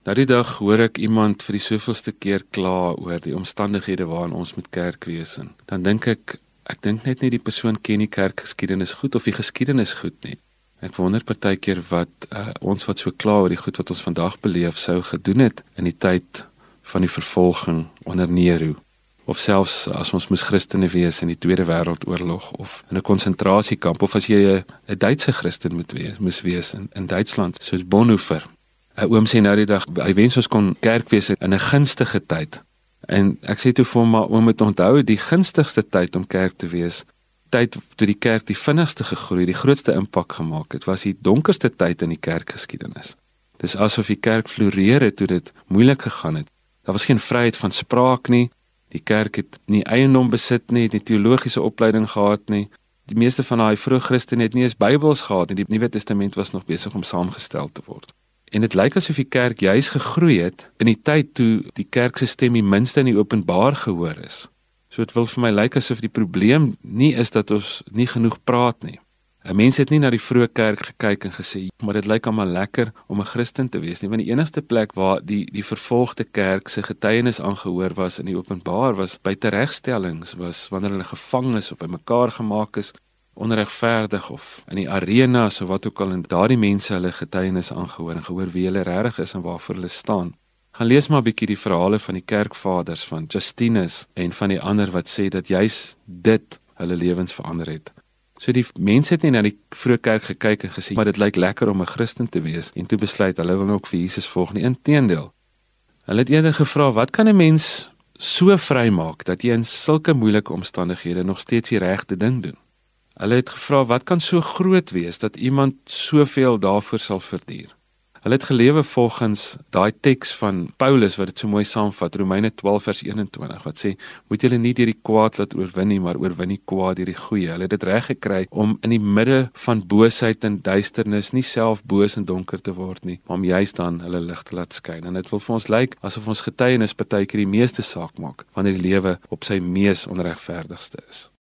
Daardie dag hoor ek iemand vir die soveelste keer kla oor die omstandighede waarin ons met kerk wees en dan dink ek ek dink net nie die persoon ken die kerkgeskiedenis goed of die geskiedenis goed nie. Ek wonder partykeer wat uh, ons wat so kla oor die goed wat ons vandag beleef sou gedoen het in die tyd van die vervolging onder Nero of selfs as ons moes Christene wees in die Tweede Wêreldoorlog of in 'n konsentrasiekamp of as jy 'n Duitse Christen moet wees moes wees in, in Duitsland soos Bonhoeffer oom sê nou die dag hy wens ons kon kerk wees in 'n gunstige tyd. En ek sê toe vir hom maar oom moet onthou die gunstigste tyd om kerk te wees, tyd toe die kerk die vinnigste gegroei, die grootste impak gemaak het, was die donkerste tyd in die kerkgeskiedenis. Dis asof die kerk floreer het toe dit moeilik gegaan het. Daar was geen vryheid van spraak nie. Die kerk het nie eiendom besit nie, nie teologiese opleiding gehad nie. Die meeste van daai vroeë Christene het nie eens Bybels gehad nie. Die Nuwe Testament was nog besig om saamgestel te word. En dit lyk asof die kerk juis gegroei het in die tyd toe die kerk se stem die minste in die openbaar gehoor is. So dit wil vir my lyk asof die probleem nie is dat ons nie genoeg praat nie. 'n Mens het nie na die vroeë kerk gekyk en gesê, maar dit lyk almal lekker om 'n Christen te wees nie, want die enigste plek waar die die vervolgde kerk se getuienis aangehoor was in die openbaar was by teregstellings, was wanneer hulle gevang is of bymekaar gemaak is onregverdig of in die arena so wat ook al en daardie mense hulle getuienis aangehoor en gehoor wie hulle regtig is en waarvoor hulle staan. Gaan lees maar 'n bietjie die verhale van die kerkvaders van Justinus en van die ander wat sê dat juis dit hulle lewens verander het. So die mense het nie na die vroeë kerk gekyk en gesê maar dit lyk lekker om 'n Christen te wees en toe besluit hulle wil ook vir Jesus volg nie. Inteendeel. Hulle het eerder gevra wat kan 'n mens so vrymaak dat jy in sulke moeilike omstandighede nog steeds die regte ding doen? Hulle het gevra wat kan so groot wees dat iemand soveel daarvoor sal verduur. Hulle het gelewe volgens daai teks van Paulus wat dit so mooi saamvat Romeine 12 vers 21 wat sê moet julle nie deur die kwaad laat oorwin nie maar oorwin die kwaad deur die goeie. Hulle het dit reg gekry om in die midde van boosheid en duisternis nie self boos en donker te word nie, maar om juist dan hulle lig te laat skyn. En dit wil vir ons lyk asof ons getuienis partykeer die meeste saak maak wanneer die lewe op sy mees onregverdigste is.